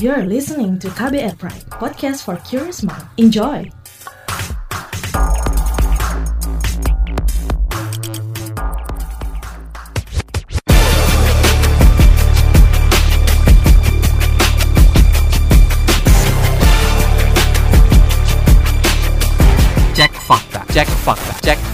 You're listening to KBR Pride, podcast for curious mind. Enjoy! Cek fakta, cek fakta, cek.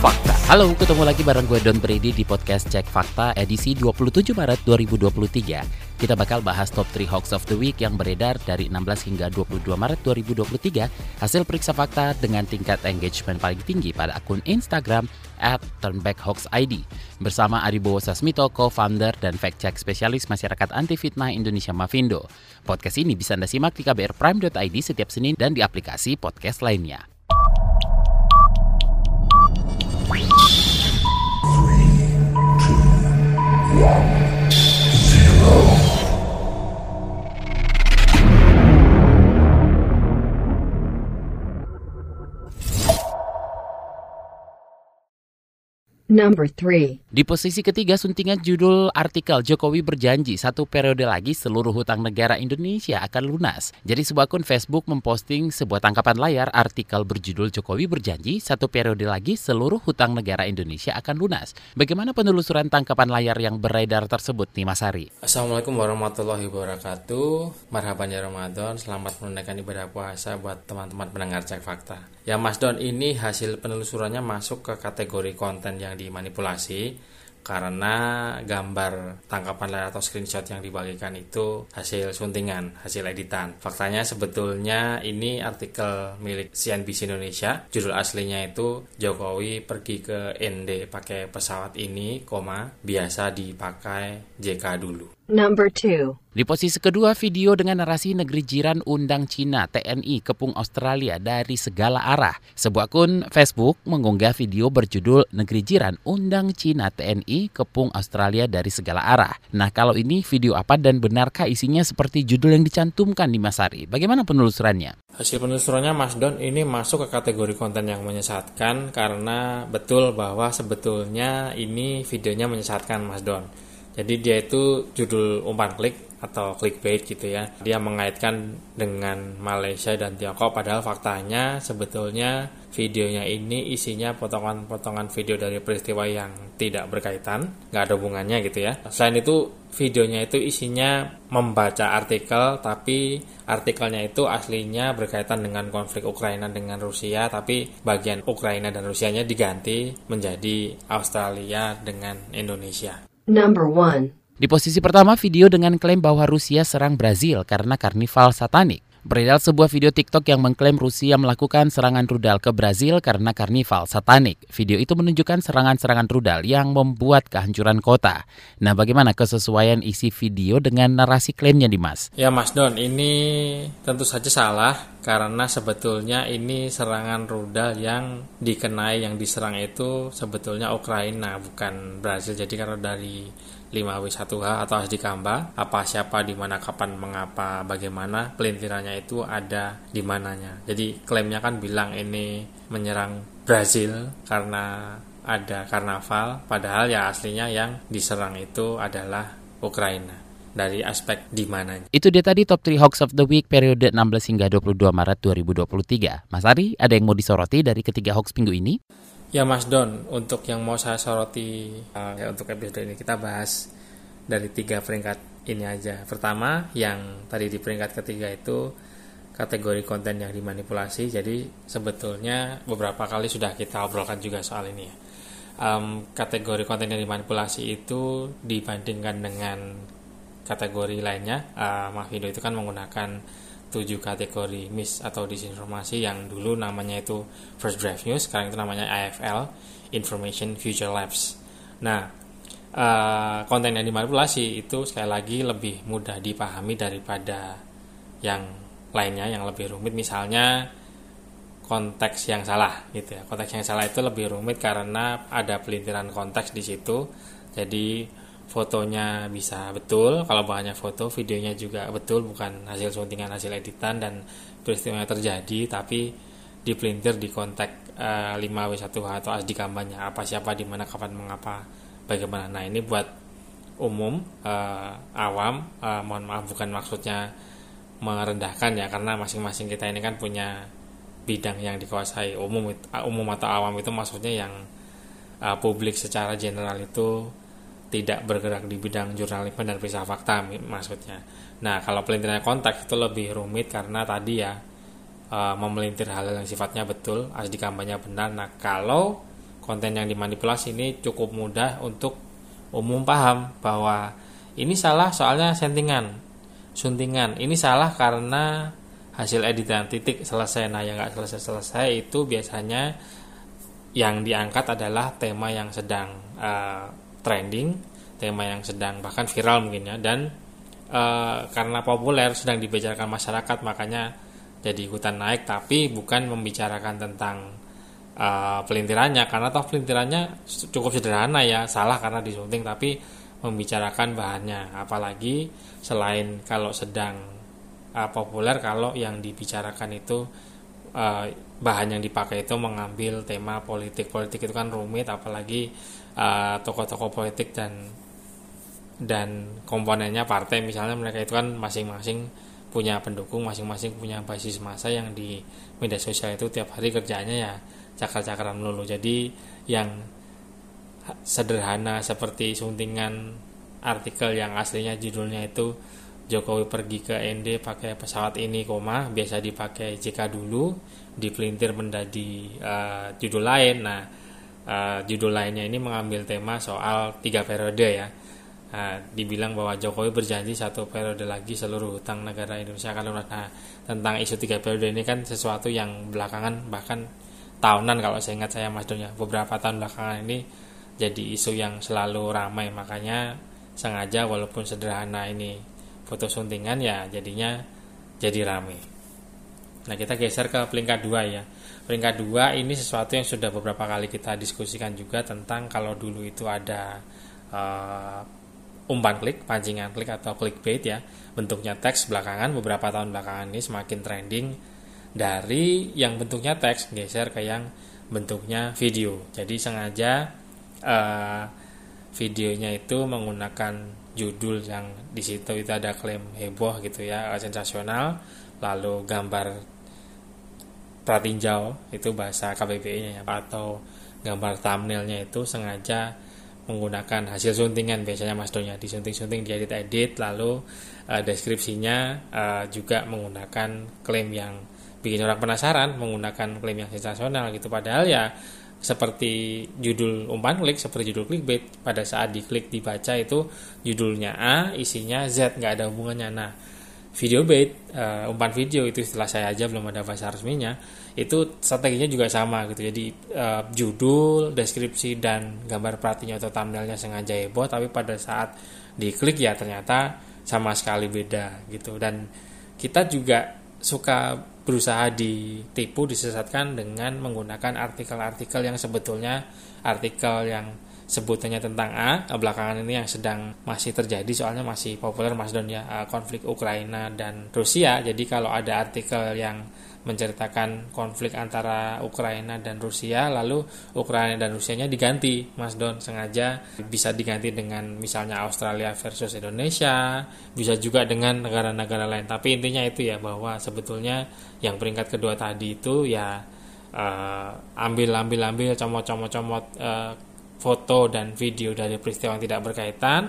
Halo, ketemu lagi bareng gue Don Brady di podcast Cek Fakta edisi 27 Maret 2023. Kita bakal bahas top 3 hoax of the week yang beredar dari 16 hingga 22 Maret 2023. Hasil periksa fakta dengan tingkat engagement paling tinggi pada akun Instagram at turnbackhoaxid. Bersama Aribowo Sasmito, co-founder dan fact-check spesialis masyarakat anti fitnah Indonesia Mavindo. Podcast ini bisa Anda simak di kbrprime.id setiap Senin dan di aplikasi podcast lainnya. Yeah. Number 3. Di posisi ketiga suntingan judul artikel Jokowi berjanji satu periode lagi seluruh hutang negara Indonesia akan lunas. Jadi sebuah akun Facebook memposting sebuah tangkapan layar artikel berjudul Jokowi berjanji satu periode lagi seluruh hutang negara Indonesia akan lunas. Bagaimana penelusuran tangkapan layar yang beredar tersebut nih Mas Hari? Assalamualaikum warahmatullahi wabarakatuh Marhaban ya Ramadan Selamat menunaikan ibadah puasa buat teman-teman pendengar cek fakta Ya Mas Don ini hasil penelusurannya masuk ke kategori konten yang dimanipulasi karena gambar tangkapan layar atau screenshot yang dibagikan itu hasil suntingan, hasil editan. Faktanya sebetulnya ini artikel milik CNBC Indonesia. Judul aslinya itu Jokowi pergi ke ND pakai pesawat ini, koma biasa dipakai JK dulu. Number 2. Di posisi kedua, video dengan narasi negeri jiran undang Cina TNI kepung Australia dari segala arah. Sebuah akun Facebook mengunggah video berjudul Negeri Jiran undang Cina TNI kepung Australia dari segala arah. Nah, kalau ini video apa dan benarkah isinya seperti judul yang dicantumkan di Masari? Bagaimana penelusurannya? Hasil penelusurannya Mas Don ini masuk ke kategori konten yang menyesatkan karena betul bahwa sebetulnya ini videonya menyesatkan Mas Don. Jadi dia itu judul umpan klik atau clickbait gitu ya. Dia mengaitkan dengan Malaysia dan Tiongkok padahal faktanya sebetulnya videonya ini isinya potongan-potongan video dari peristiwa yang tidak berkaitan, nggak ada hubungannya gitu ya. Selain itu videonya itu isinya membaca artikel tapi artikelnya itu aslinya berkaitan dengan konflik Ukraina dengan Rusia tapi bagian Ukraina dan Rusianya diganti menjadi Australia dengan Indonesia. Number 1. Di posisi pertama, video dengan klaim bahwa Rusia serang Brazil karena karnival satanik. Beredar sebuah video TikTok yang mengklaim Rusia melakukan serangan rudal ke Brazil karena karnival satanik. Video itu menunjukkan serangan-serangan rudal yang membuat kehancuran kota. Nah, bagaimana kesesuaian isi video dengan narasi klaimnya, Dimas? Ya Mas Don, ini tentu saja salah karena sebetulnya ini serangan rudal yang dikenai yang diserang itu sebetulnya Ukraina bukan Brazil. Jadi kalau dari 5W1H atau Asdi Kamba, apa siapa di mana kapan mengapa bagaimana pelintirannya itu ada di mananya. Jadi klaimnya kan bilang ini menyerang Brazil karena ada karnaval, padahal ya aslinya yang diserang itu adalah Ukraina dari aspek di mananya. Itu dia tadi top 3 hoax of the week periode 16 hingga 22 Maret 2023. Mas Ari, ada yang mau disoroti dari ketiga hoax minggu ini? Ya Mas Don, untuk yang mau saya soroti uh, ya untuk episode ini kita bahas dari tiga peringkat ini aja. Pertama, yang tadi di peringkat ketiga itu kategori konten yang dimanipulasi. Jadi sebetulnya beberapa kali sudah kita obrolkan juga soal ini ya. Um, kategori konten yang dimanipulasi itu dibandingkan dengan kategori lainnya, uh, Mavindo itu kan menggunakan tujuh kategori mis atau disinformasi yang dulu namanya itu First Draft News, sekarang itu namanya IFL, Information Future Labs. Nah, uh, konten yang dimanipulasi itu sekali lagi lebih mudah dipahami daripada yang lainnya yang lebih rumit. Misalnya konteks yang salah gitu ya. Konteks yang salah itu lebih rumit karena ada pelintiran konteks di situ. Jadi fotonya bisa betul. Kalau bahannya foto videonya juga betul bukan hasil suntingan hasil editan dan peristiwa yang terjadi tapi dipelintir di kontak uh, 5W1H atau asdi kampanye apa siapa di mana kapan mengapa bagaimana. Nah ini buat umum uh, awam uh, mohon maaf bukan maksudnya merendahkan ya karena masing-masing kita ini kan punya bidang yang dikuasai umum umum atau awam itu maksudnya yang uh, publik secara general itu tidak bergerak di bidang jurnalisme dan periksa fakta maksudnya. Nah kalau pelintiran konteks itu lebih rumit karena tadi ya uh, memelintir hal yang sifatnya betul, asli kampanye benar. Nah kalau konten yang dimanipulasi ini cukup mudah untuk umum paham bahwa ini salah soalnya sentingan, suntingan. Ini salah karena hasil editan titik selesai. Nah yang nggak selesai-selesai itu biasanya yang diangkat adalah tema yang sedang uh, trending, tema yang sedang bahkan viral mungkin ya. Dan uh, karena populer sedang dibicarakan masyarakat makanya jadi ikutan naik tapi bukan membicarakan tentang uh, pelintirannya. Karena toh pelintirannya cukup sederhana ya. Salah karena disunting tapi membicarakan bahannya. Apalagi selain kalau sedang uh, populer kalau yang dibicarakan itu bahan yang dipakai itu mengambil tema politik. Politik itu kan rumit apalagi uh, tokoh-tokoh politik dan dan komponennya partai. Misalnya mereka itu kan masing-masing punya pendukung masing-masing punya basis masa yang di media sosial itu tiap hari kerjanya ya cakar-cakaran melulu. Jadi yang sederhana seperti suntingan artikel yang aslinya judulnya itu Jokowi pergi ke ND pakai pesawat ini koma biasa dipakai jika dulu dipelintir menjadi uh, judul lain. Nah uh, judul lainnya ini mengambil tema soal tiga periode ya. Uh, dibilang bahwa Jokowi berjanji satu periode lagi seluruh hutang negara Indonesia akan lunas. Nah tentang isu tiga periode ini kan sesuatu yang belakangan bahkan tahunan kalau saya ingat saya mas Donya beberapa tahun belakangan ini jadi isu yang selalu ramai. Makanya sengaja walaupun sederhana ini foto suntingan ya jadinya jadi rame. Nah kita geser ke peringkat dua ya. Peringkat dua ini sesuatu yang sudah beberapa kali kita diskusikan juga tentang kalau dulu itu ada uh, umpan klik, pancingan klik atau clickbait ya. Bentuknya teks belakangan beberapa tahun belakangan ini semakin trending dari yang bentuknya teks geser ke yang bentuknya video. Jadi sengaja uh, videonya itu menggunakan judul yang di situ itu ada klaim heboh gitu ya sensasional lalu gambar pratinjau itu bahasa KBBI nya ya, atau gambar thumbnailnya itu sengaja menggunakan hasil suntingan. Biasanya Mas Donya disunting-sunting diedit edit lalu uh, deskripsinya uh, juga menggunakan klaim yang bikin orang penasaran menggunakan klaim yang sensasional gitu. Padahal ya seperti judul umpan klik seperti judul clickbait pada saat diklik dibaca itu judulnya A isinya Z nggak ada hubungannya. Nah video bait uh, umpan video itu setelah saya aja belum ada bahasa resminya itu strateginya juga sama gitu. Jadi uh, judul deskripsi dan gambar pelatihnya atau thumbnailnya sengaja heboh tapi pada saat diklik ya ternyata sama sekali beda gitu. Dan kita juga suka berusaha ditipu disesatkan dengan menggunakan artikel-artikel yang sebetulnya artikel yang sebutannya tentang A belakangan ini yang sedang masih terjadi soalnya masih populer Mas Don ya konflik Ukraina dan Rusia. Jadi kalau ada artikel yang menceritakan konflik antara Ukraina dan Rusia lalu Ukraina dan Rusianya diganti Mas Don sengaja bisa diganti dengan misalnya Australia versus Indonesia bisa juga dengan negara-negara lain. Tapi intinya itu ya bahwa sebetulnya yang peringkat kedua tadi itu ya uh, ambil ambil ambil comot comot comot uh, foto dan video dari peristiwa yang tidak berkaitan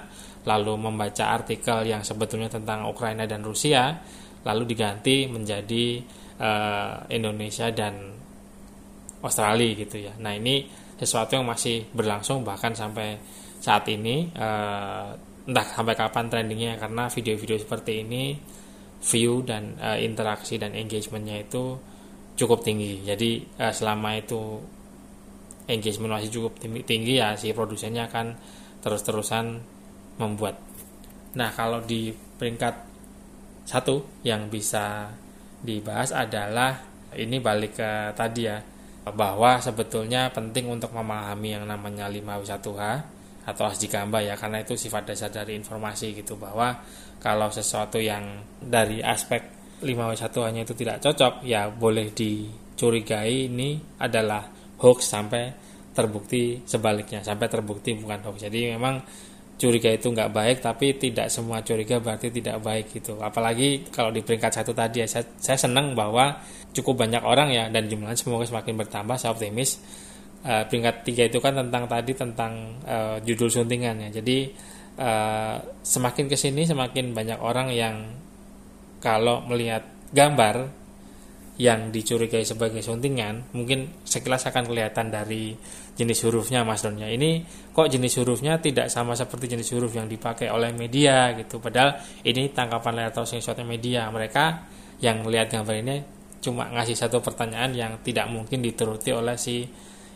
lalu membaca artikel yang sebetulnya tentang Ukraina dan Rusia lalu diganti menjadi uh, Indonesia dan Australia gitu ya. Nah ini sesuatu yang masih berlangsung bahkan sampai saat ini uh, entah sampai kapan trendingnya karena video-video seperti ini view dan uh, interaksi dan engagementnya itu cukup tinggi. Jadi uh, selama itu engagement masih cukup tinggi ya si produsennya akan terus-terusan membuat. Nah kalau di peringkat satu yang bisa dibahas adalah ini balik ke tadi ya bahwa sebetulnya penting untuk memahami yang namanya 5W1H atau Asjikamba ya karena itu sifat dasar dari informasi gitu bahwa kalau sesuatu yang dari aspek 5W1H-nya itu tidak cocok ya boleh dicurigai ini adalah hoax sampai terbukti sebaliknya sampai terbukti bukan hoax. Jadi memang curiga itu nggak baik tapi tidak semua curiga berarti tidak baik gitu. Apalagi kalau di peringkat satu tadi ya saya, saya senang bahwa cukup banyak orang ya dan jumlahnya semoga semakin bertambah saya optimis. Uh, peringkat tiga itu kan tentang tadi tentang uh, judul suntingan ya. Jadi uh, semakin ke sini semakin banyak orang yang kalau melihat gambar yang dicurigai sebagai suntingan mungkin sekilas akan kelihatan dari jenis hurufnya Mas Donnya. Ini kok jenis hurufnya tidak sama seperti jenis huruf yang dipakai oleh media gitu. Padahal ini tangkapan layar atau screenshotnya media. Mereka yang melihat gambar ini cuma ngasih satu pertanyaan yang tidak mungkin dituruti oleh si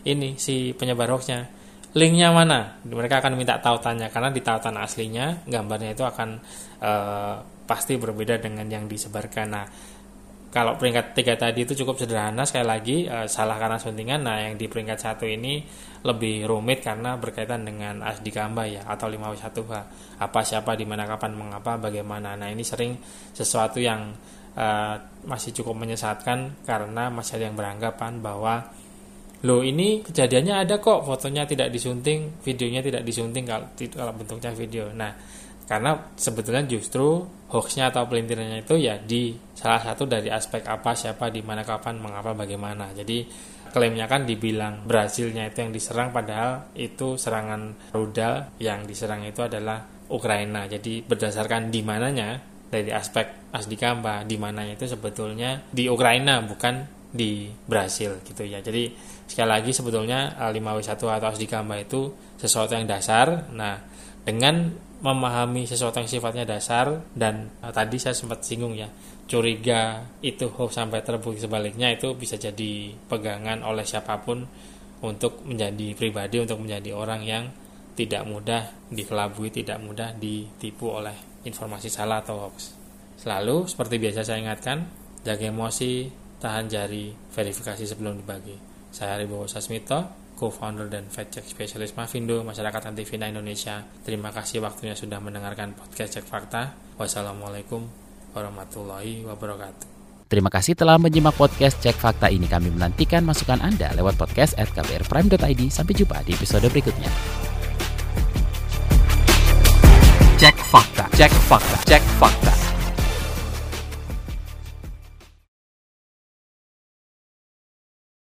ini si penyebar hoaxnya. Linknya mana? Mereka akan minta tautannya karena di tautan aslinya gambarnya itu akan uh, pasti berbeda dengan yang disebarkan. Nah kalau peringkat tiga tadi itu cukup sederhana sekali lagi uh, salah karena suntingan. Nah yang di peringkat satu ini lebih rumit karena berkaitan dengan asdi kamba ya atau 5W1H apa siapa di mana kapan mengapa bagaimana. Nah ini sering sesuatu yang uh, masih cukup menyesatkan karena masih ada yang beranggapan bahwa lo ini kejadiannya ada kok fotonya tidak disunting videonya tidak disunting kalau, kalau bentuknya video. Nah karena sebetulnya justru hoaxnya atau pelintirannya itu ya di salah satu dari aspek apa siapa di mana kapan mengapa bagaimana. Jadi klaimnya kan dibilang Brazilnya itu yang diserang padahal itu serangan rudal yang diserang itu adalah Ukraina. Jadi berdasarkan di mananya dari aspek Asdikamba di mananya itu sebetulnya di Ukraina bukan di Brasil gitu ya. Jadi sekali lagi sebetulnya 5W1 atau Asdikamba itu sesuatu yang dasar. Nah dengan memahami sesuatu yang sifatnya dasar dan uh, tadi saya sempat singgung ya curiga itu hoax sampai terbukti sebaliknya itu bisa jadi pegangan oleh siapa pun untuk menjadi pribadi untuk menjadi orang yang tidak mudah dikelabui tidak mudah ditipu oleh informasi salah atau hoax. Selalu seperti biasa saya ingatkan jaga emosi tahan jari verifikasi sebelum dibagi. Saya Ribowo Sasmito co-founder dan fact check specialist Mavindo Masyarakat Anti Fitnah Indonesia. Terima kasih waktunya sudah mendengarkan podcast Cek Fakta. Wassalamualaikum warahmatullahi wabarakatuh. Terima kasih telah menyimak podcast Cek Fakta ini. Kami menantikan masukan Anda lewat podcast at kbrprime.id. Sampai jumpa di episode berikutnya. Cek Fakta, Cek Fakta, Cek Fakta.